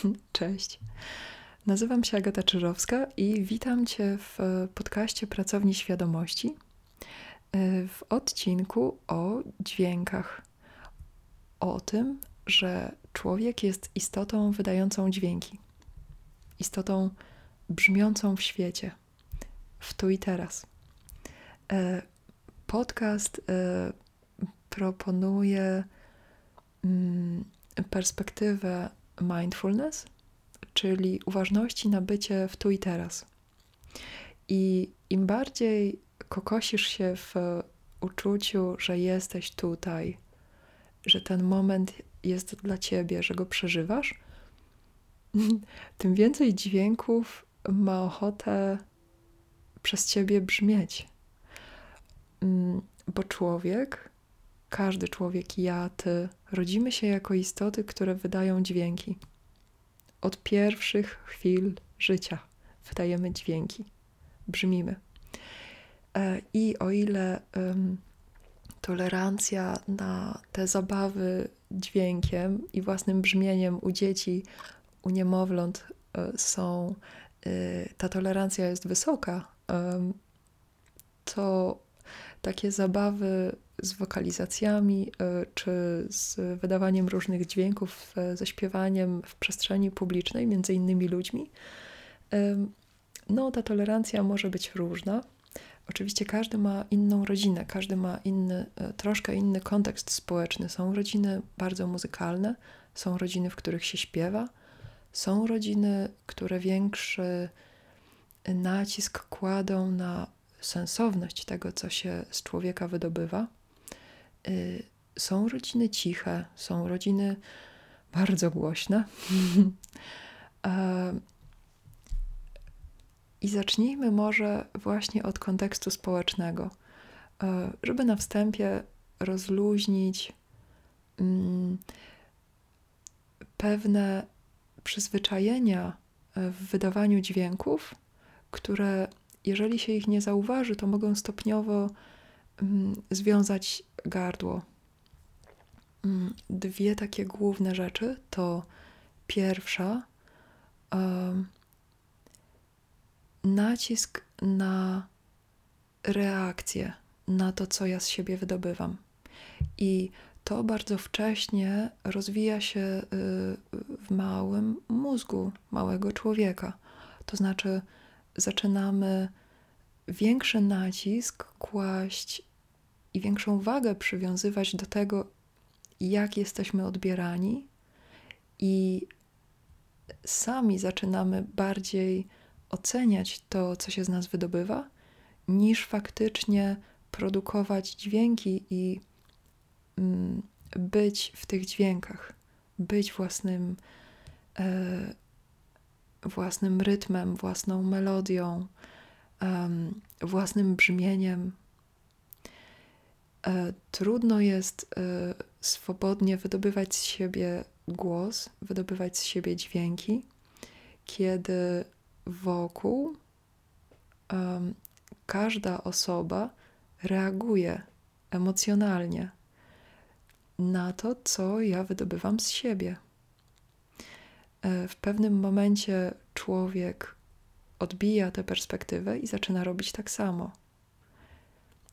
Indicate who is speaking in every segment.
Speaker 1: Cześć. Nazywam się Agata Czyżowska i witam Cię w podcaście Pracowni Świadomości w odcinku o dźwiękach. O tym, że człowiek jest istotą wydającą dźwięki, istotą brzmiącą w świecie, w tu i teraz. E, podcast e, proponuje mm, perspektywę mindfulness, czyli uważności na bycie w tu i teraz. I im bardziej kokosisz się w uczuciu, że jesteś tutaj, że ten moment jest dla ciebie, że go przeżywasz, tym więcej dźwięków ma ochotę przez ciebie brzmieć. Mm, bo człowiek, każdy człowiek, ja, ty, rodzimy się jako istoty, które wydają dźwięki. Od pierwszych chwil życia wydajemy dźwięki, brzmimy. E, I o ile um, tolerancja na te zabawy dźwiękiem i własnym brzmieniem u dzieci, u niemowląt e, są, e, ta tolerancja jest wysoka, to takie zabawy z wokalizacjami czy z wydawaniem różnych dźwięków, ze śpiewaniem w przestrzeni publicznej, między innymi ludźmi, no ta tolerancja może być różna. Oczywiście każdy ma inną rodzinę, każdy ma inny, e, troszkę inny kontekst społeczny. Są rodziny bardzo muzykalne, są rodziny, w których się śpiewa, są rodziny, które większy nacisk kładą na sensowność tego, co się z człowieka wydobywa. Y, są rodziny ciche, są rodziny bardzo głośne. I zacznijmy może właśnie od kontekstu społecznego, e, żeby na wstępie rozluźnić mm, pewne przyzwyczajenia w wydawaniu dźwięków, które, jeżeli się ich nie zauważy, to mogą stopniowo mm, związać gardło. Mm, dwie takie główne rzeczy to pierwsza, nacisk na reakcję na to, co ja z siebie wydobywam. I to bardzo wcześnie rozwija się y, w małym mózgu małego człowieka. To znaczy, zaczynamy większy nacisk kłaść i większą wagę przywiązywać do tego, jak jesteśmy odbierani, i sami zaczynamy bardziej oceniać to, co się z nas wydobywa, niż faktycznie produkować dźwięki i mm, być w tych dźwiękach, być własnym, e, własnym rytmem, własną melodią, własnym brzmieniem. E, trudno jest e, swobodnie wydobywać z siebie głos, wydobywać z siebie dźwięki, kiedy wokół um, każda osoba reaguje emocjonalnie na to, co ja wydobywam z siebie. E, w pewnym momencie człowiek odbija tę perspektywę i zaczyna robić tak samo.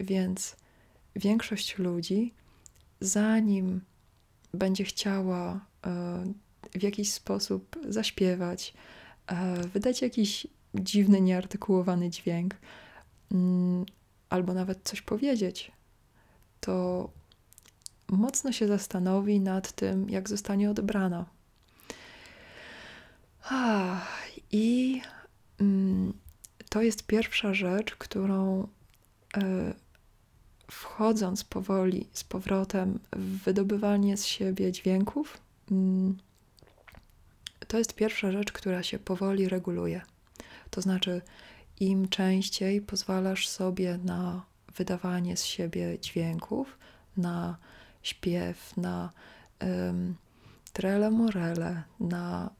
Speaker 1: Więc większość ludzi, zanim będzie chciała e, w jakiś sposób zaśpiewać, wydać jakiś dziwny, nieartykułowany dźwięk, mm, albo nawet coś powiedzieć, to mocno się zastanowi nad tym, jak zostanie odebrana. I mm, to jest pierwsza rzecz, którą e, wchodząc powoli z powrotem w wydobywanie z siebie dźwięków, mm, to jest pierwsza rzecz, która się powoli reguluje. To znaczy, im częściej pozwalasz sobie na wydawanie z siebie dźwięków, na śpiew, na um, trele morele, na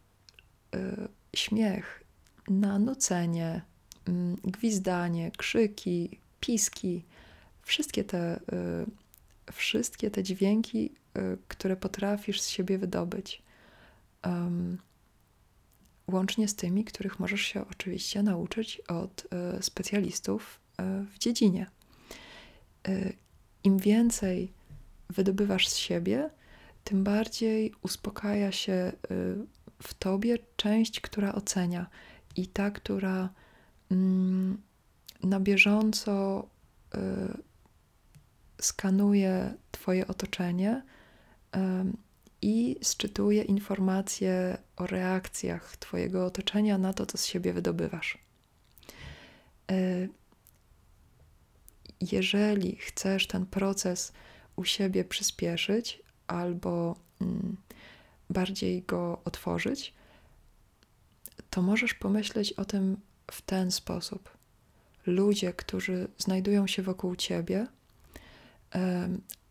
Speaker 1: śmiech, na nucenie, um, gwizdanie, krzyki, piski, wszystkie te, y, wszystkie te dźwięki, y, które potrafisz z siebie wydobyć. Łącznie z tymi, których możesz się oczywiście nauczyć od specjalistów w dziedzinie. Im więcej wydobywasz z siebie, tym bardziej uspokaja się w tobie część, która ocenia i ta, która mm, na bieżąco skanuje Twoje otoczenie i sczytuje informacje o reakcjach Twojego otoczenia na to, co z siebie wydobywasz. E, jeżeli chcesz ten proces u siebie przyspieszyć albo mm, bardziej go otworzyć, to możesz pomyśleć o tym w ten sposób. Ludzie, którzy znajdują się wokół ciebie,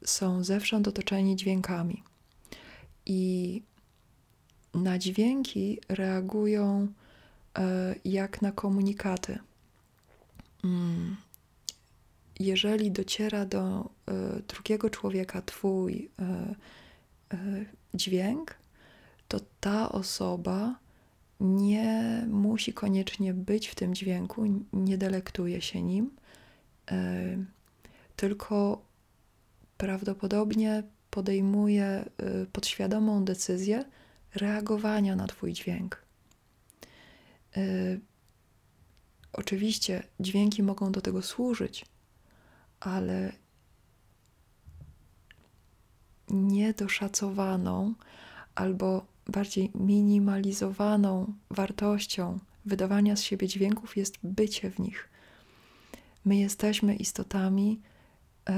Speaker 1: są zewsząd otoczeni dźwiękami i na dźwięki reagują e, jak na komunikaty. Mm. Jeżeli dociera do e, drugiego człowieka Twój e, dźwięk, to ta osoba nie musi koniecznie być w tym dźwięku, nie delektuje się nim, tylko prawdopodobnie podejmuje y, podświadomą decyzję reagowania na Twój dźwięk. Y, oczywiście dźwięki mogą do tego służyć, ale niedoszacowaną albo bardziej minimalizowaną wartością wydawania z siebie dźwięków jest bycie w nich. My jesteśmy istotami, y,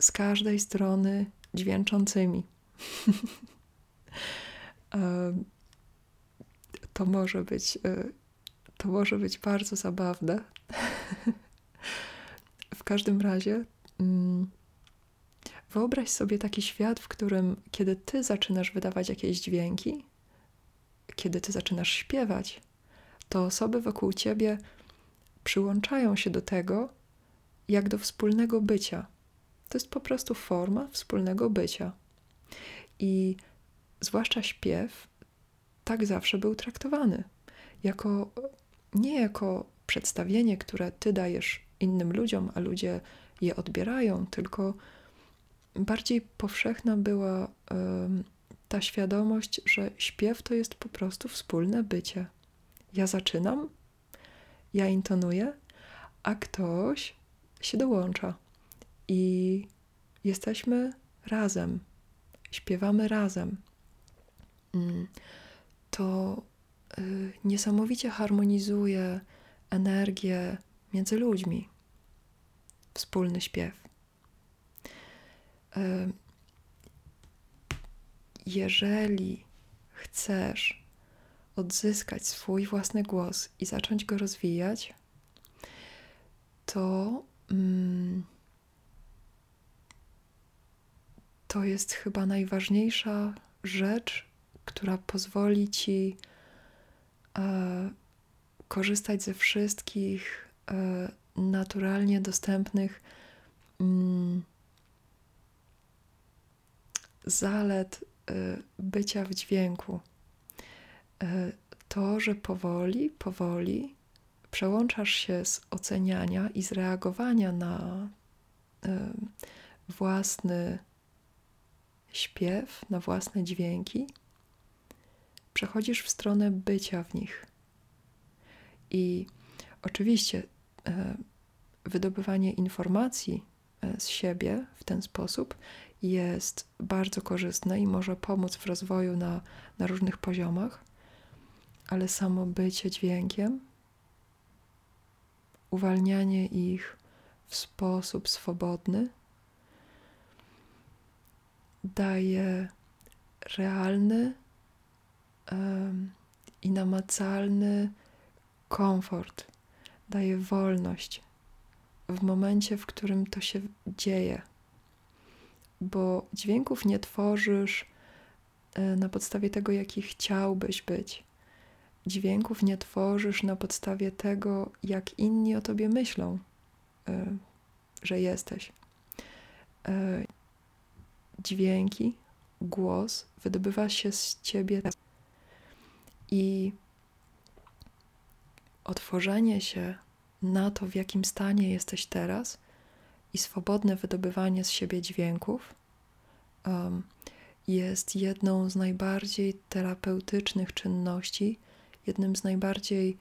Speaker 1: z każdej strony dźwięczącymi. to może być, e, to może być bardzo zabawne. w każdym razie, mm, wyobraź sobie taki świat, w którym kiedy ty zaczynasz wydawać jakieś dźwięki, kiedy ty zaczynasz śpiewać, to osoby wokół ciebie przyłączają się do tego, jak do wspólnego bycia to jest po prostu forma wspólnego bycia. I zwłaszcza śpiew tak zawsze był traktowany. Jako, nie jako przedstawienie, które ty dajesz innym ludziom, a ludzie je odbierają, tylko bardziej powszechna była ta świadomość, że śpiew to jest po prostu wspólne bycie. Ja zaczynam, ja intonuję, a ktoś się dołącza i jesteśmy razem, śpiewamy razem. Mm, to y, niesamowicie harmonizuje energię między ludźmi. Wspólny śpiew. Jeżeli chcesz odzyskać swój własny głos i zacząć go rozwijać, to. Mm, to jest chyba najważniejsza rzecz, która pozwoli ci e, korzystać ze wszystkich e, naturalnie dostępnych mm, zalet e, bycia w dźwięku. E, to, że powoli, powoli przełączasz się z oceniania i z reagowania na e, własny śpiew, na własne dźwięki, przechodzisz w stronę bycia w nich. I oczywiście wydobywanie informacji z siebie w ten sposób jest bardzo korzystne i może pomóc w rozwoju na, na różnych poziomach, ale samo bycie dźwiękiem, uwalnianie ich w sposób swobodny, daje realny um, i namacalny komfort, daje wolność w momencie, w którym to się dzieje. Bo dźwięków nie tworzysz e, na podstawie tego, jaki chciałbyś być. Dźwięków nie tworzysz na podstawie tego, jak inni o tobie myślą, e, że jesteś. E, dźwięki, głos wydobywa się z ciebie I otworzenie się na to, w jakim stanie jesteś teraz i swobodne wydobywanie z siebie dźwięków um, jest jedną z najbardziej terapeutycznych czynności, jednym z najbardziej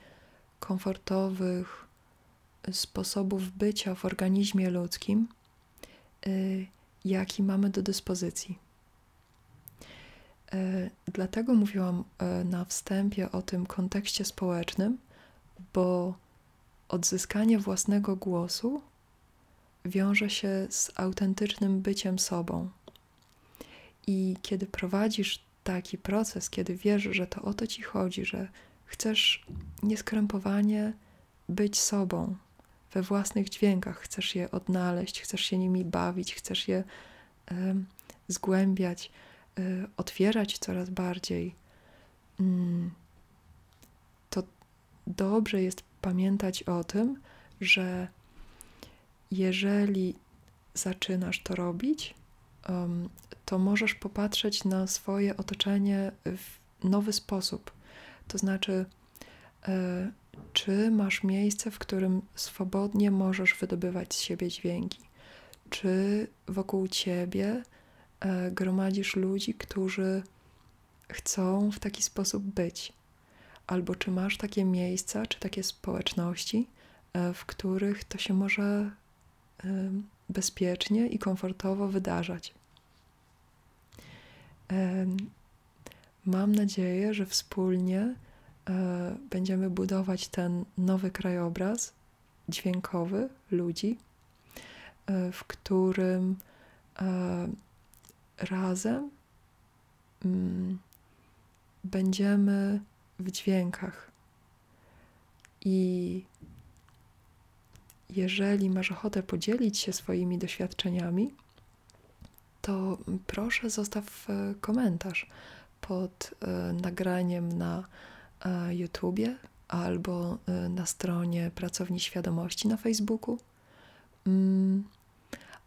Speaker 1: komfortowych sposobów bycia w organizmie ludzkim, y, jaki mamy do dyspozycji. E, dlatego mówiłam e, na wstępie o tym kontekście społecznym, bo odzyskanie własnego głosu wiąże się z autentycznym byciem sobą. I kiedy prowadzisz taki proces, kiedy wiesz, że to o to ci chodzi, że chcesz nieskrępowanie być sobą we własnych dźwiękach, chcesz je odnaleźć, chcesz się nimi bawić, chcesz je y, zgłębiać, y, otwierać coraz bardziej, y, to dobrze jest pamiętać o tym, że jeżeli zaczynasz to robić, to możesz popatrzeć na swoje otoczenie w nowy sposób. To znaczy, e, czy masz miejsce, w którym swobodnie możesz wydobywać z siebie dźwięki? Czy wokół ciebie e, gromadzisz ludzi, którzy chcą w taki sposób być? Albo czy masz takie miejsca, czy takie społeczności, e, w których to się może bezpiecznie i komfortowo wydarzać? Mam nadzieję, że wspólnie e, będziemy budować ten nowy krajobraz dźwiękowy ludzi, e, w którym e, razem mm, będziemy w dźwiękach. I jeżeli masz ochotę podzielić się swoimi doświadczeniami, to proszę zostaw e, komentarz pod e, nagraniem na e, YouTubie albo na stronie Pracowni Świadomości na Facebooku. Mm,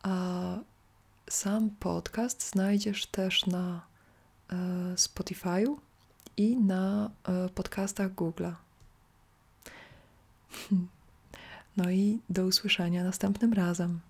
Speaker 1: a sam podcast znajdziesz też na Spotify'u i na podcastach Google'a. No i do usłyszenia następnym razem.